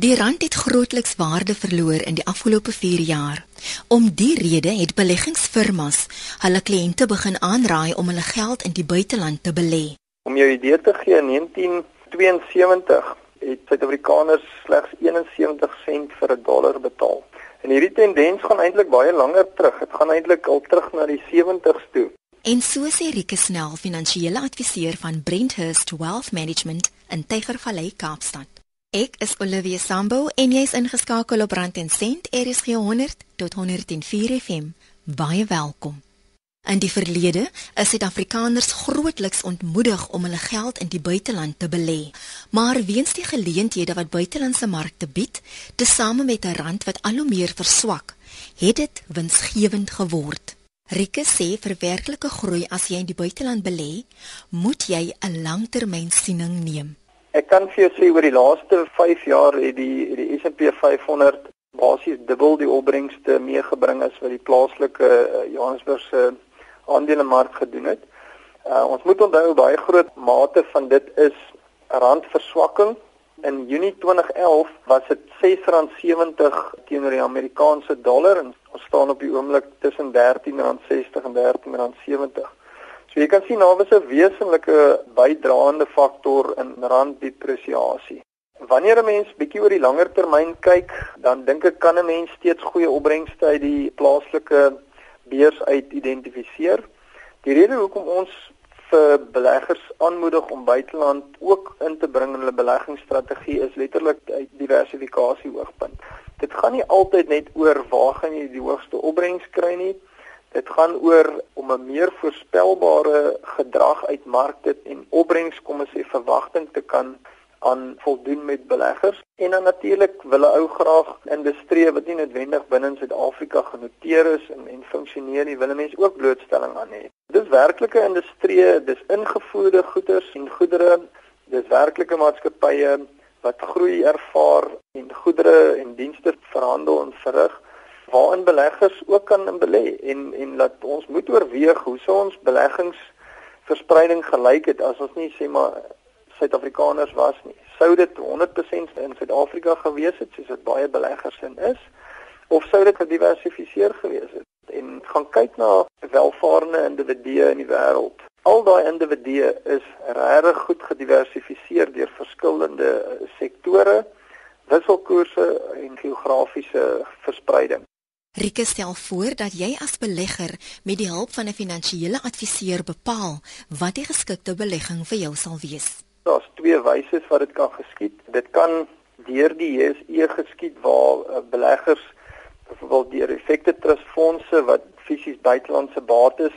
Die rand het grootliks waarde verloor in die afgelope 4 jaar. Om die rede het beleggingsfirmas hulle kliënte begin aanraai om hulle geld in die buiteland te belê. Om jou idee te gee, in 1972 het Suid-Afrikaners slegs 71 sent vir 'n dollar betaal. En hierdie tendens gaan eintlik baie langer terug. Dit gaan eintlik al terug na die 70s toe. En so sê Rike Snell, finansiële adviseur van Brenthurst Wealth Management in Tygervallei, Kaapstad. Ek is Olivia Sambo en jy's ingeskakel op Rand en Sent RSG 100 tot 104 FM. Baie welkom. In die verlede is Suid-Afrikaners grootliks ontmoedig om hulle geld in die buiteland te belê. Maar weens die geleenthede wat buitelandse markte bied, tesame met 'n rand wat al hoe meer verswak, het dit winsgewend geword. Rike sê vir werklike groei as jy in die buiteland belê, moet jy 'n langtermynsiening neem. Ek kan vir jou sê oor die laaste 5 jaar het die die S&P 500 basies dubbel die opbrengste meegebring as wat die plaaslike uh, Johannesburgse aandelemark gedoen het. Uh, ons moet onthou baie groot mate van dit is randverswakking. In Junie 2011 was dit R6.70 teenoor die Amerikaanse dollar en ons staan op die oomblik tussen R13.60 en R13.70. So jy kan sien daar was 'n wesenlike bydraende faktor in randdepresiasie. Wanneer 'n mens bietjie oor die langer termyn kyk, dan dink ek kan 'n mens steeds goeie opbrengste uit die plaaslike beurs uit identifiseer. Die rede hoekom ons vir beleggers aanmoedig om buiteland ook in te bring in hulle beleggingsstrategie is letterlik uit diversifikasie oogpunt. Dit gaan nie altyd net oor waar gaan jy die hoogste opbrengs kry nie. Dit gaan oor om 'n meer voorspelbare gedrag uit markte en opbrengs kom ons sê verwagting te kan aan voldoen met beleggers en dan natuurlik wil 'n ou graag industrie wat nie noodwendig binne Suid-Afrika genoteer is en en funksioneer nie wil 'n mens ook blootstelling aan hê. Dis werklike industrie, dis ingevoerde goederes en goedere, dis werklike maatskappye wat groei ervaar en goedere en dienste verhandel en verrig waarin beleggers ook kan belê en en laat ons moet oorweeg hoe sou ons beleggingsverspreiding gelyk het as ons nie sê maar Suid-Afrikaners was nie. Sou dit 100% in Suid-Afrika gewees het soos dit baie beleggers in is of sou dit gediversifiseer gewees het? En gaan kyk na welvarende individue in die wêreld. Al daai individue is regtig goed gediversifiseer deur verskillende sektore, wisselkoerse en geografiese verspreiding. Rike stel voor dat jy as belegger met die hulp van 'n finansiële adviseur bepaal wat die geskikte belegging vir jou sal wees. Daar's twee wyse wat dit kan geskied. Dit kan deur die JSE geskied waar uh, beleggers byvoorbeeld deur effekte trustfondse wat fisies buitelandse bates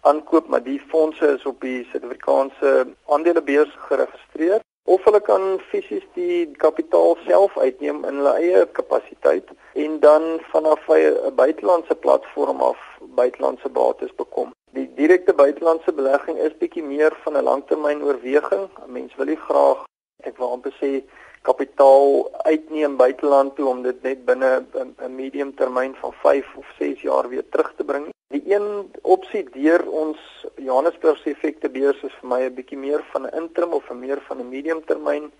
aankoop, maar die fondse is op die Suid-Afrikaanse aandelebeurs geregistreer of hulle kan fisies die kapitaal self uitneem in hulle eie kapasiteit en dan vanaf 'n buitelandse platform af buitelandse bates bekom. Die direkte buitelandse belegging is bietjie meer van 'n langtermyn oorweging. 'n Mens wil nie graag ek wil amper sê kapitaal uitneem buiteland toe om dit net binne 'n medium termyn van 5 of 6 jaar weer terug te bring. Die een opsie deur ons Johannesburgse effekte beurs is vir my 'n bietjie meer van 'n interim of meer van 'n medium termyn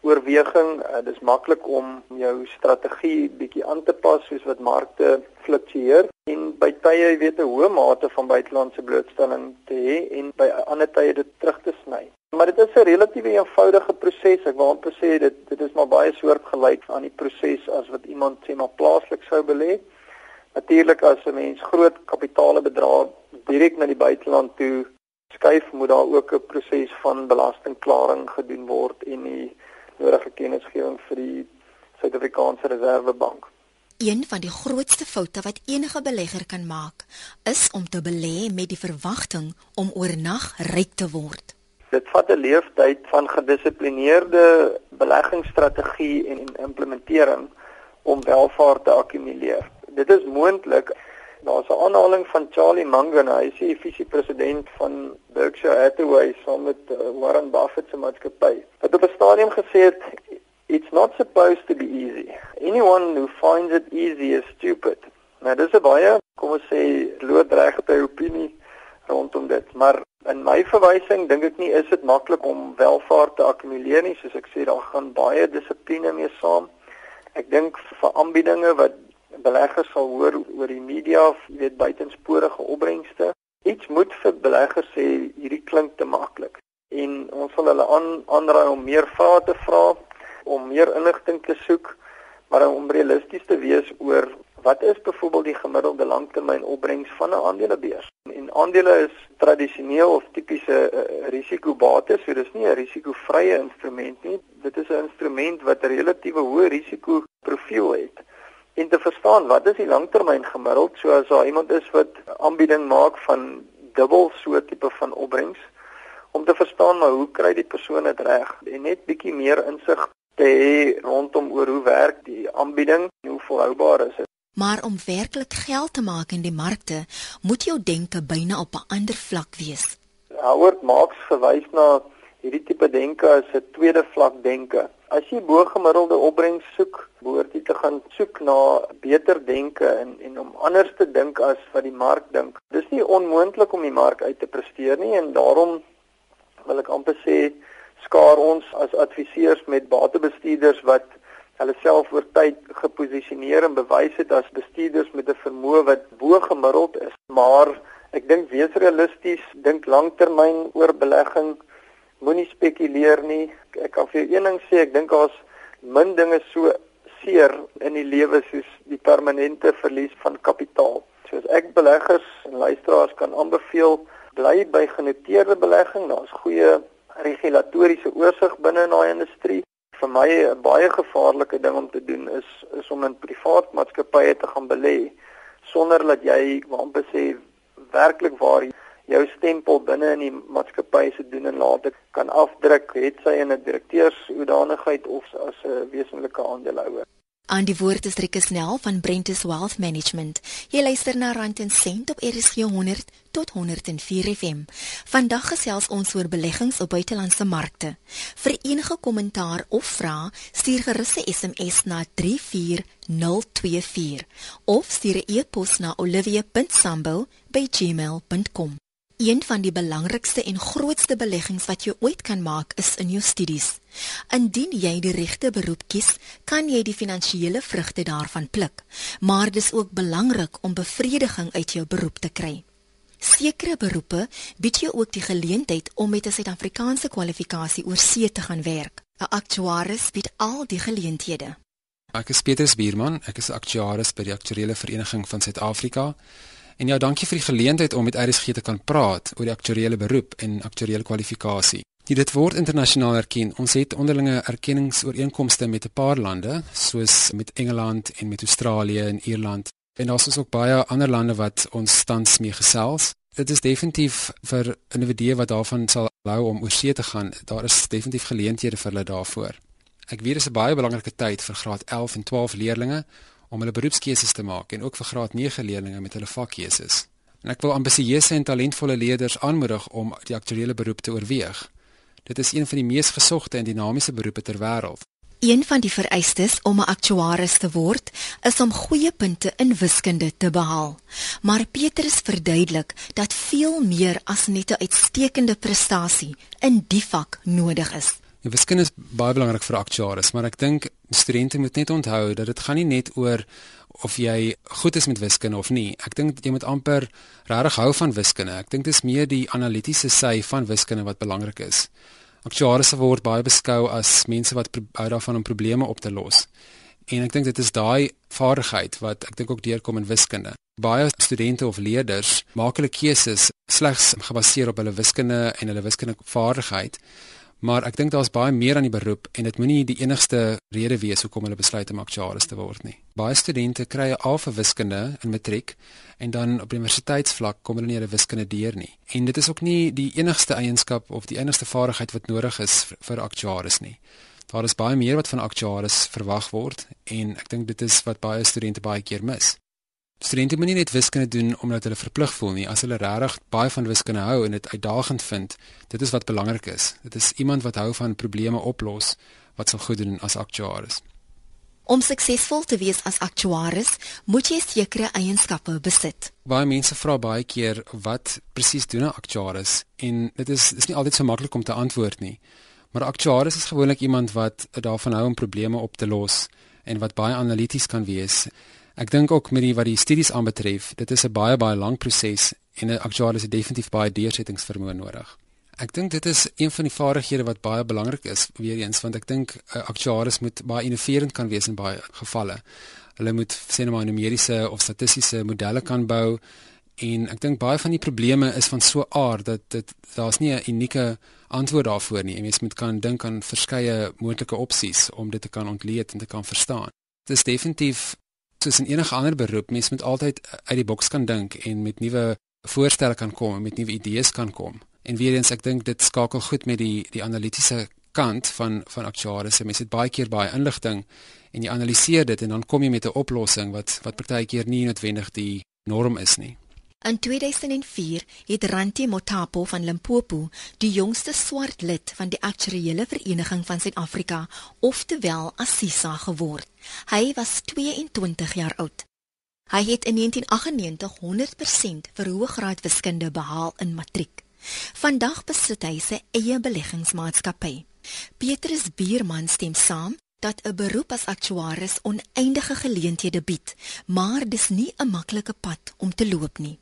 oorweging. Uh, dit is maklik om jou strategie bietjie aan te pas soos wat markte fluktueer en by tye jy weet 'n hoë mate van buitelandse blootstelling te hê en by ander tye dit terug te sny. Maar dit is 'n relatief eenvoudige proses. Ek wil amper sê dit dit is maar baie soortgelyk aan die proses as wat iemand sê maar plaaslik sou belê. Natuurlik as 'n mens groot kapitale bedrae direk na die buiteland toe skuif, moet daar ook 'n proses van belastingklaring gedoen word en die nodige kennisgewing vir die Suid-Afrikaanse Reservebank. Een van die grootste foute wat enige belegger kan maak, is om te belê met die verwagting om oornag ryk te word. Dit vat 'n leeftyd van gedissiplineerde beleggingsstrategie en implementering om welvaart te akkumuleer dit is moontlik. Daar's 'n aanhaling van Charlie Munger, hy is die visiepresident van Berkshire Hathaway saam met uh, Warren Buffett se maatskappy. Wat op 'n stadium gesê het, it's not supposed to be easy. Anyone who finds it easy is stupid. Nou dis 'n baie, kom ons sê, loodregte opinie rondom dit, maar in my verwysing dink ek nie is dit maklik om welvaart te akkumuleer nie, soos ek sê daar gaan baie dissipline mee saam Ek dink vir aanbiedinge wat beleggers sal hoor oor die media, weet buitensporige opbrengste. Iets moet vir beleggers sê hierdie klink te maklik en ons wil hulle aan aanraai om meer vrae te vra, om meer inligting te soek, maar om realisties te wees oor wat is byvoorbeeld die gemiddelde langtermyn opbrengs van 'n aandelebeurs. En aandele is tradisioneel of tipiese uh, risikobates, so dis nie 'n risikovrye instrument nie. Dit is 'n instrument wat 'n relatiewe hoë risiko profiel het. En te verstaan wat is die langtermyn gemiddeld, so as daar iemand is wat aanbieding maak van dubbel so tipe van opbrengs, om te verstaan maar hoe kry die persoon dit reg en net bietjie meer insig te hê rondom oor hoe werk die aanbieding en hoe volhoubaar is dit. Maar om werklik geld te maak in die markte, moet jou denke byna op 'n ander vlak wees. Howard Marks verwys na hierdie tipe denke as 'n tweede vlak denke. As jy bo-gemiddelde opbrengs soek, behoort jy te gaan soek na beter denke en en om anders te dink as wat die mark dink. Dis nie onmoontlik om die mark uit te presteer nie en daarom wil ek amper sê skaar ons as adviseurs met batebestuurders wat hulle self oor tyd geposisioneer en bewys het as bestuurders met 'n vermoë wat bo gemiddeld is. Maar ek dink wees realisties, dink langtermyn oor belegging, moenie spekuleer nie. Ek kan vir jou een ding sê, ek dink daar's min dinge so seer in die lewe soos die permanente verlies van kapitaal. Soos ek beleggers en luisteraars kan aanbeveel, bly by genoteerde belegging. Daar's goeie regulatoriese oorsig binne in daai industrie. Vir my 'n baie gevaarlike ding om te doen is is om in privaat maatskappye te gaan belê sonder dat jy amper sê werklik waar jou stempel binne in die maatskappy se doen en late kan afdruk, het sy in 'n direkteurshoedanigheid of as 'n wesenlike aandeelhouer. Aan die woord is Rikke Snell van Brentus Wealth Management. Jy luister na Rand en Sent op RSG 100 tot 104 FM. Vandag gesels ons oor beleggings op buitelandse markte. Vir enige kommentaar of vrae, stuur gerus 'n SMS na 34024 of stuur 'n e-pos na olivia.sambo@gmail.com. Een van die belangrikste en grootste beleggings wat jy ooit kan maak is in jou studies. Indien jy die regte beroep kies, kan jy die finansiële vrugte daarvan pluk, maar dis ook belangrik om bevrediging uit jou beroep te kry. Sekere beroepe bied jou ook die geleentheid om met 'n Suid-Afrikaanse kwalifikasie oor see te gaan werk. 'n Aktuaris bied al die geleenthede. Ek is Petrus Bierman, ek is aktuaris by die Aktuariële Vereniging van Suid-Afrika. En ja, dankie vir die geleentheid om met RSG te kan praat oor die aktuariële beroep en aktuariële kwalifikasie. Dit word internasionaal erken. Ons het onderlinge erkenningsooreenkomste met 'n paar lande, soos met Engeland en met Australië en Ierland. En daar is ook baie ander lande wat ons tans mee gesels. Dit is definitief vir individue wat daarvan sal hou om oorsee te gaan. Daar is definitief geleenthede vir hulle daarvoor. Ek weet dit is 'n baie belangrike tyd vir graad 11 en 12 leerders om hulle beroepskeuses te maak en ook vir graad 9 leerders met hulle vakkeuses. En ek wil ambisieuse en talentvolle leerders aanmoedig om die aktuariële beroep te oorweeg. Dit is een van die mees gesogte en dinamiese beroepe ter wêreld. Een van die vereistes om 'n aktuaris te word, is om goeie punte in wiskunde te behaal. Maar Petrus verduidelik dat veel meer as net 'n uitstekende prestasie in die vak nodig is. Die wiskunde is baie belangrik vir aktuaris, maar ek dink studente moet net onthou dat dit gaan nie net oor of jy goed is met wiskunde of nie. Ek dink jy moet amper regtig hou van wiskunde. Ek dink dit is meer die analitiese sy van wiskunde wat belangrik is. Aktuaris word baie beskou as mense wat hou daarvan om probleme op te los. En ek dink dit is daai vaardigheid wat ek dink ook deurkom in wiskunde. Baie studente of leerders maak hulle keuses slegs gebaseer op hulle wiskunde en hulle wiskunde vaardigheid Maar ek dink daar's baie meer aan die beroep en dit moenie die enigste rede wees hoekom hulle besluit om aktuaris te word nie. Baie studente kry 'n A vir wiskunde in matriek en dan op universiteitsvlak kom hulle nie hulle wiskunde deur nie. En dit is ook nie die enigste eienskap of die enigste vaardigheid wat nodig is vir, vir aktuaris nie. Daar is baie meer wat van aktuaris verwag word en ek dink dit is wat baie studente baie keer mis. Studente moet nie net wiskunde doen omdat hulle verplig voel nie. As hulle regtig baie van wiskunde hou en dit uitdagend vind, dit is wat belangrik is. Dit is iemand wat hou van probleme oplos wat sal goed doen as aktuaris. Om suksesvol te wees as aktuaris, moet jy sekere eienskappe besit. Baie mense vra baie keer wat presies doen 'n aktuaris en dit is dis nie altyd so maklik om te antwoord nie. Maar 'n aktuaris is gewoonlik iemand wat daarvan hou om probleme op te los en wat baie analities kan wees. Ek dink ook met die wat die studies aanbetref, dit is 'n baie baie lang proses en 'n aktuaris het definitief baie deursettingsvermoë nodig. Ek dink dit is een van die vaardighede wat baie belangrik is weer eens want ek dink 'n aktuaris moet baie innoverend kan wees in baie gevalle. Hulle moet sê nou maar numeriese of statistiese modelle kan bou en ek dink baie van die probleme is van so aard dat dit daar's nie 'n unieke antwoord daarvoor nie. Mens moet kan dink aan verskeie moontlike opsies om dit te kan ontleed en te kan verstaan. Dit is definitief soos in enige ander beroep, mens moet altyd uit die boks kan dink en met nuwe voorstelle kan kom en met nuwe idees kan kom. En weer eens ek dink dit skakel goed met die die analitiese kant van van aktuariërs. Mens het baie keer baie inligting en jy analiseer dit en dan kom jy met 'n oplossing wat wat partykeer nie noodwendig die norm is nie. In 2004 het Ranti Motapo van Limpopo, die jongste swart lid van die Aktuariële Vereniging van Suid-Afrika, oftewel Assisa geword. Hy was 22 jaar oud. Hy het in 1998 100% vir hoëgraad wiskunde behaal in matriek. Vandag besit hy sy eie beleggingsmaatskappy. Petrus Bierman stem saam dat 'n beroep as aktuaris oneindige geleenthede bied, maar dis nie 'n maklike pad om te loop nie.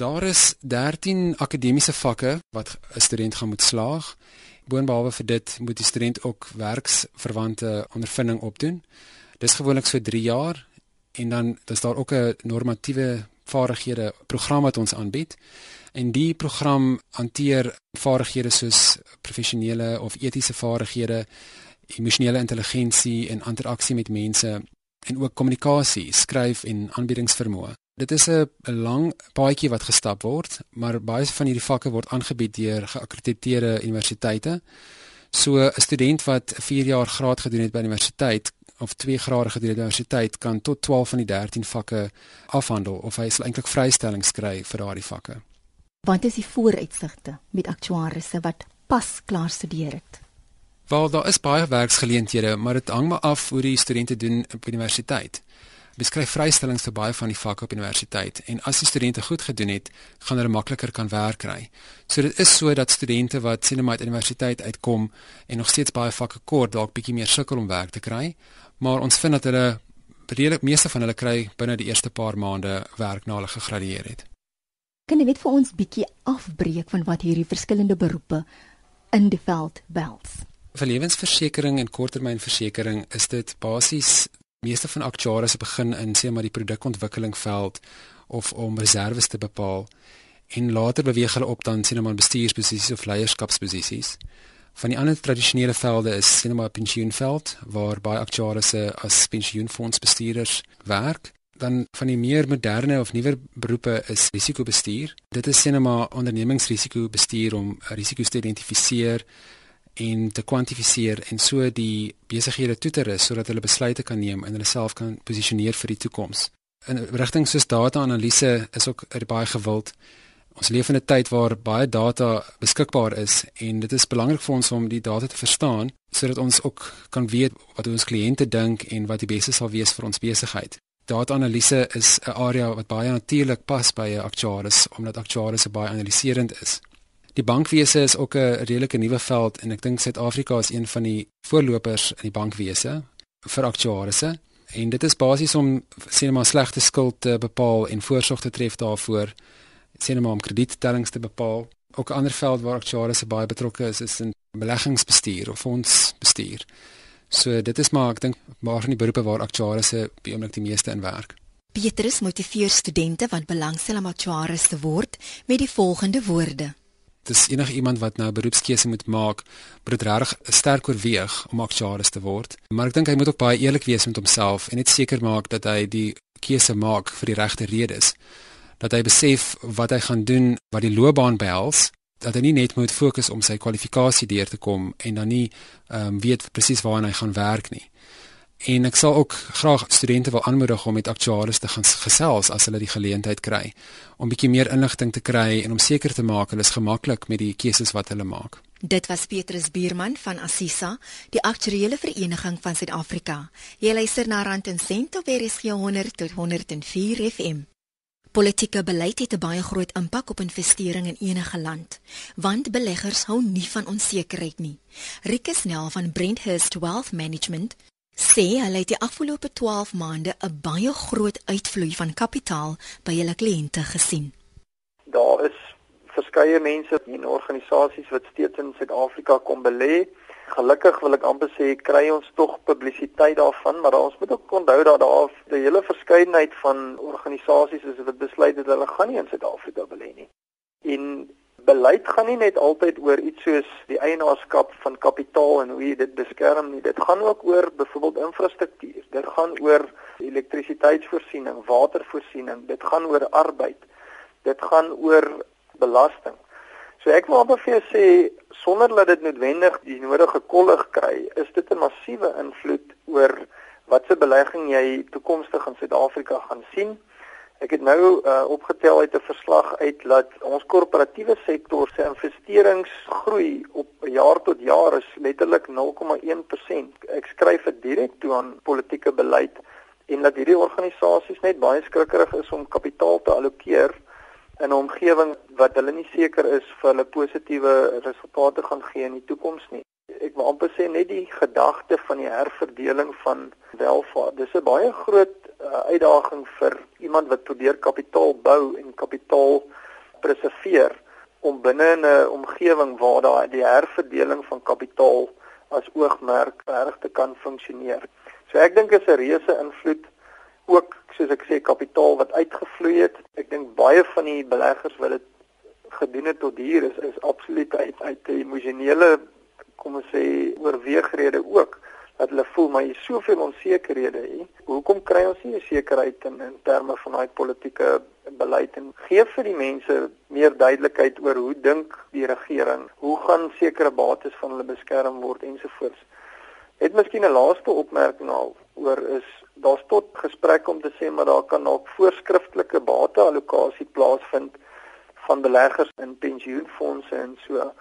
Daar is 13 akademiese vakke wat 'n student gaan moet slaag. Boonbehalwe vir dit moet die student ook werksverwante ondervinding opdoen. Dis gewoonlik so 3 jaar en dan is daar ook 'n normatiewe vaardighede program wat ons aanbied. En die program hanteer vaardighede soos professionele of etiese vaardighede, emosionele intelligensie en interaksie met mense en ook kommunikasie, skryf en aanbiedingsvermoë. Dit is 'n lang paadjie wat gestap word, maar baie van hierdie vakke word aangebied deur geakkrediteerde universiteite. So 'n student wat 4 jaar graad gedoen het by universiteit of 2 grade gedoen het by universiteit kan tot 12 van die 13 vakke afhandel of hy sal eintlik vrystellings kry vir daardie vakke. Wat is die vooruitsigte met aktuariërs wat pas klaar studeer het? Wel daar is baie werksgeleenthede, maar dit hang maar af hoe die studente doen op universiteit beskryf vrystellings vir baie van die vakke op universiteit en as die studente goed gedoen het, gaan hulle makliker kan werk kry. So dit is so dat studente wat sien maar uit universiteit uitkom en nog steeds baie vakke kort dalk bietjie meer sukkel om werk te kry, maar ons vind dat hulle redelik meeste van hulle kry binne die eerste paar maande werk na hulle gegradueer het. Kan jy net vir ons bietjie afbreek van wat hierdie verskillende beroepe in die veld behels? Vir lewensversekering en korttermynversekering is dit basies meeste van aktuaries begin in sê maar die produkontwikkelingveld of om reserves te bepaal en later beweeg hulle op dan sien maar bestuursposisies of leierskapsposisies. Van die ander tradisionele velde is sien maar pensioenveld waar baie aktuaries as pensioenfondsbestuurders werk. Dan van die meer moderne of nuwer beroepe is risikobestuur. Dit is sien maar ondernemingsrisikobestuur om risiko's te identifiseer en te kwantifiseer en so die besighede toe te rus sodat hulle besluite kan neem en hulle self kan posisioneer vir die toekoms. In rigting soos data-analise is ook baie gewild. Ons leef in 'n tyd waar baie data beskikbaar is en dit is belangrik vir ons om die data te verstaan sodat ons ook kan weet wat ons kliënte dink en wat die beste sal wees vir ons besigheid. Data-analise is 'n area wat baie natuurlik pas by 'n aktuaris omdat aktuaris baie analiserend is. Die bankwese is ook 'n redelike nuwe veld en ek dink Suid-Afrika is een van die voorlopers in die bankwese vir aktuarisse. En dit is basies om sien maar slegte skuld te bepaal en voorsorg te tref daarvoor. Sien maar om kredietstellings te bepaal. Ook 'n ander veld waar aktuarisse baie betrokke is is in beleggingsbestuur of fondsbestuur. So dit is maar ek dink maar van die beroepe waar aktuarisse by oomblik die meeste in werk. Petrus motiveer studente wat belangstel om aktuaris te word met die volgende woorde dis enige iemand wat nou 'n beroepskeuse moet maak, moet dit regtig sterk oorweeg om aktuaris te word. Maar ek dink hy moet ook baie eerlik wees met homself en net seker maak dat hy die keuse maak vir die regte redes. Dat hy besef wat hy gaan doen, wat die loopbaan behels, dat hy nie net moet fokus om sy kwalifikasie deur te kom en dan nie ehm um, weet presies waar hy gaan werk nie. En ek sal ook graag studente wil aanmoedig om met aktuaris te gaan gesels as hulle die geleentheid kry om bietjie meer inligting te kry en om seker te maak hulle is gemaklik met die keuses wat hulle maak. Dit was Petrus Bierman van Assisa, die aktuariële vereniging van Suid-Afrika. Jy luister na Rand en Sent op RSG 100 tot 104 FM. Politieke beleid het 'n baie groot impak op investering in enige land, want beleggers hou nie van onsekerheid nie. Rikus Nel van Brenthurst Wealth Management Sê hulle het die afgelope 12 maande 'n baie groot uitvloei van kapitaal by hulle kliënte gesien. Daar is verskeie mense en organisasies wat steeds in Suid-Afrika kom belê. Gelukkig wil ek amper sê kry ons tog publisiteit daarvan, maar ons moet ook onthou dat daar 'n hele verskeidenheid van organisasies is wat besluit het hulle gaan nie in Suid-Afrika belê nie. En beleid gaan nie net altyd oor iets soos die eienaarskap van kapitaal en hoe jy dit beskerm nie. Dit gaan ook oor byvoorbeeld infrastruktuur. Dit gaan oor elektrisiteitsvoorsiening, watervoorsiening, dit gaan oor arbeid. Dit gaan oor belasting. So ek wil amper vir jou sê sonder dat dit noodwendig die nodige kollig kry, is dit 'n massiewe invloed oor watse belegging jy toekomstig in Suid-Afrika gaan sien. Ek het nou uh, opgetel uit 'n verslag uit dat ons korporatiewe sektor se investeringsgroei op jaar tot jaar is letterlik 0,1%. Ek skryf dit direk toe aan politieke beleid en dat hierdie organisasies net baie skrikkerig is om kapitaal te allokeer in 'n omgewing wat hulle nie seker is vir hulle positiewe resultate gaan gee in die toekoms nie. Ek wil amper sê net die gedagte van die herverdeling van welvaart. Dis 'n baie groot uh, uitdaging vir iemand wat probeer kapitaal bou en kapitaal preserveer om binne 'n omgewing waar daar die herverdeling van kapitaal as oogmerk reg te kan funksioneer. So ek dink is 'n reuse invloed ook soos ek sê kapitaal wat uitgevloei het. Ek dink baie van die beleggers wat dit gedoen het tot hier is is absoluut uit uit emosionele kom ons sê oorweegrede ook dat hulle voel maar hier soveel onsekerhede hier. Hoekom kry ons nie 'n sekerheid in in terme van daai politieke beleid en gee vir die mense meer duidelikheid oor hoe dink die regering? Hoe gaan sekere bates van hulle beskerm word ensovoorts? Het miskien 'n laaste opmerking al oor is daar's tot gesprek om te sê maar daar kan dalk voorskriftelike bateallokasie plaasvind van beleggers in pensioenfonde en so.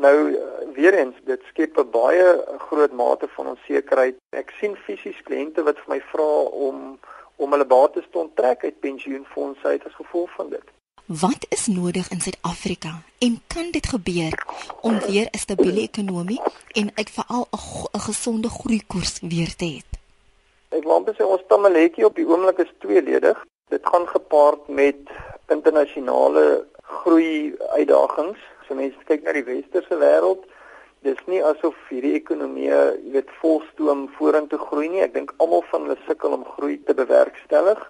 Nou weer eens, dit skep 'n baie groot mate van onsekerheid. Ek sien fisies kliënte wat vir my vra om om hulle bates te onttrek uit pensioenfondse uit as gevolg van dit. Wat is nodig in Suid-Afrika en kan dit gebeur om weer 'n stabiele ekonomie en uit veral 'n gesonde groeikoers weer te hê? Ek wil amper sê ons tamaletjie op die oomblik is tweeledig. Dit gaan gepaard met internasionale groei uitdagings So mense kyk na die westerse wêreld, dis nie asof hierdie ekonomie, jy weet, volstoom vorentoe groei nie. Ek dink almal van hulle sukkel om groei te bewerkstellig.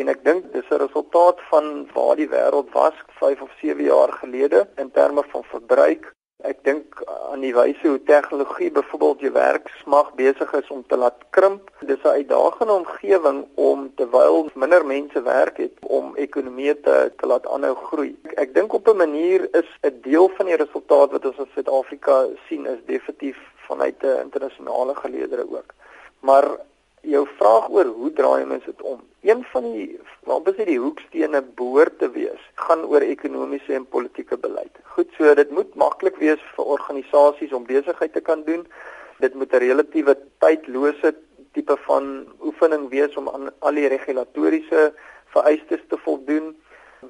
En ek dink dis 'n resultaat van waar die wêreld was 5 of 7 jaar gelede in terme van verbruik, Ek dink aan die wyse hoe tegnologie byvoorbeeld jou werksmag besig is om te laat krimp. Dis 'n uitdagende omgewing om terwyl minder mense werk het om ekonomie te te laat aanhou groei. Ek, ek dink op 'n manier is 'n deel van die resultaat wat ons in Suid-Afrika sien is definitief vanuit 'n internasionale geleedere ook. Maar jou vraag oor hoe draai mense dit om? Een van die wat is die hoekstene behoort te wees, gaan oor ekonomiese en politieke beleid. Goed, so dit moet maklik wees vir organisasies om besigheid te kan doen. Dit moet 'n relatiewe tydlose tipe van oefening wees om aan al die regulatoriese vereistes te voldoen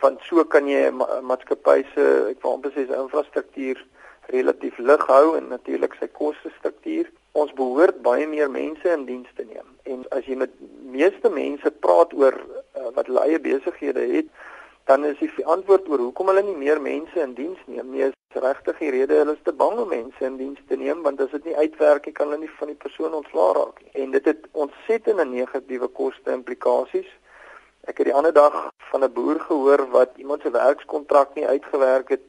want so kan jy 'n ma maatskappy se ek wil amper sê se infrastruktuur relatief lig hou en natuurlik sy koste struktuur ons behoort baie meer mense in diens te neem. En as jy met meeste mense praat oor uh, wat hulle eie besighede het, dan is die antwoord oor hoekom hulle nie meer mense in diens neem nie, is regtig die rede hulle is te bang om mense in diens te neem want as dit nie uitwerk nie, kan hulle nie van die persoon ontslaa raak nie. En dit het ontsettende negatiewe koste implikasies. Ek het die ander dag van 'n boer gehoor wat iemand se werkskontrak nie uitgewerk het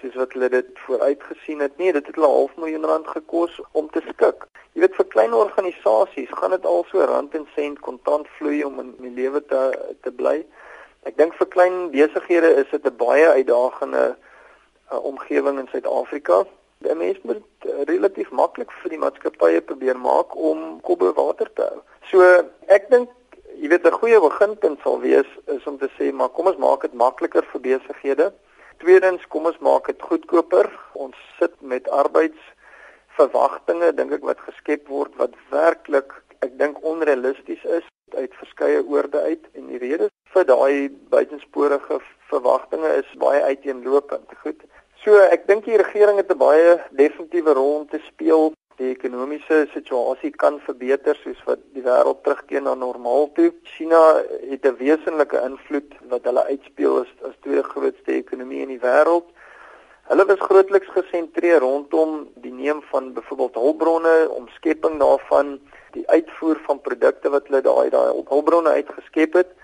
soos wat hulle dit vooruitgesien het. Nee, dit het hulle half miljoen rand gekos om te skik. Jy weet vir klein organisasies gaan dit al so rand en sent kontant vloei om in die lewe te te bly. Ek dink vir klein besighede is dit 'n baie uitdagende uh, omgewing in Suid-Afrika. Die mense moet uh, relatief maklik vir die maatskappye probeer maak om kop bo water te hou. So ek dink jy weet 'n goeie beginpunt sal wees is om te sê maar kom ons maak dit makliker vir besighede Tweedens, kom ons maak dit goedkoper. Ons sit met arbeidsverwagtinge dink ek wat geskep word wat werklik ek dink onrealisties is uit verskeie oorde uit en die rede vir daai buitensporige verwagtinge is baie uiteenlopend. Goed. So ek dink die regering het 'n baie definitiewe rol om te speel. die ekonomiese situasie kan verbeter soos wat die wêreld terugkeer na normaal toe. China het 'n wesenlike invloed wat hulle uitspeel as as tweede grootste ekonomie in die wêreld. Hulle was grootliks gesentreer rondom die neem van byvoorbeeld hulpbronne, omskepping daarvan, die uitvoer van produkte wat hulle daai daai hulpbronne uitgeskep het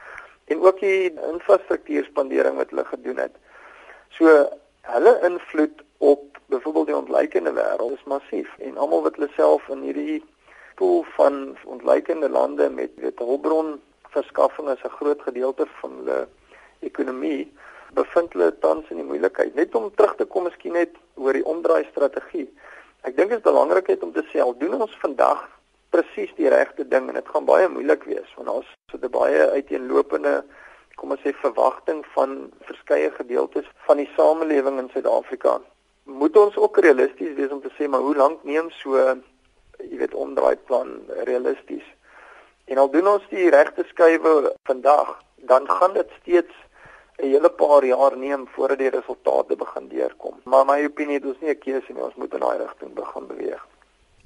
en ook die infrastruktuurspandering wat hulle gedoen het. So hulle invloed op byvoorbeeld die ontleikende wêreld is massief en almal wat hulle self in hierdie pool van ontleikende lande met weet hulpbron verskaffing as 'n groot gedeelte van hulle ekonomie bevind hulle tans in die moeilikheid. Net om terug te kom miskien net oor die omdraai strategie. Ek dink dit is belangrik om te sê al doen ons vandag presies die regte ding en dit gaan baie moeilik wees want ons het 'n baie uiteenlopende kom ons sê verwagting van verskeie gedeeltes van die samelewing in Suid-Afrika. Moet ons ook realisties wees om te sê maar hoe lank neem so jy weet omdraai plan realisties? En al doen ons die regte skuwe vandag, dan gaan dit steeds 'n hele paar jaar neem voordat die resultate begin deurkom. Maar my opinie is nie 'n keuse nie, ons moet in daai rigting begin beweeg.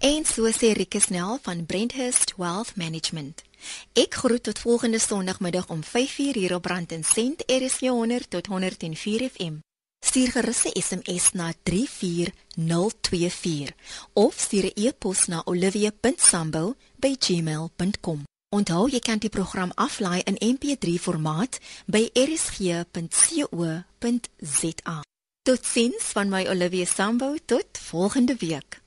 En so sê Rikke Snell van Brenthurst Wealth Management. Ek groet tot volgende Sondagmiddag om 5:00 hier op Brand en Sent RSG 100 tot 104 FM. Stuur gerus 'n SMS na 34024 of stuur 'n e-pos na olivia.sambo@gmail.com. Onthou jy kan die program aflaai in MP3 formaat by rsg.co.za. Totsiens van my Olivia Sambo tot volgende week.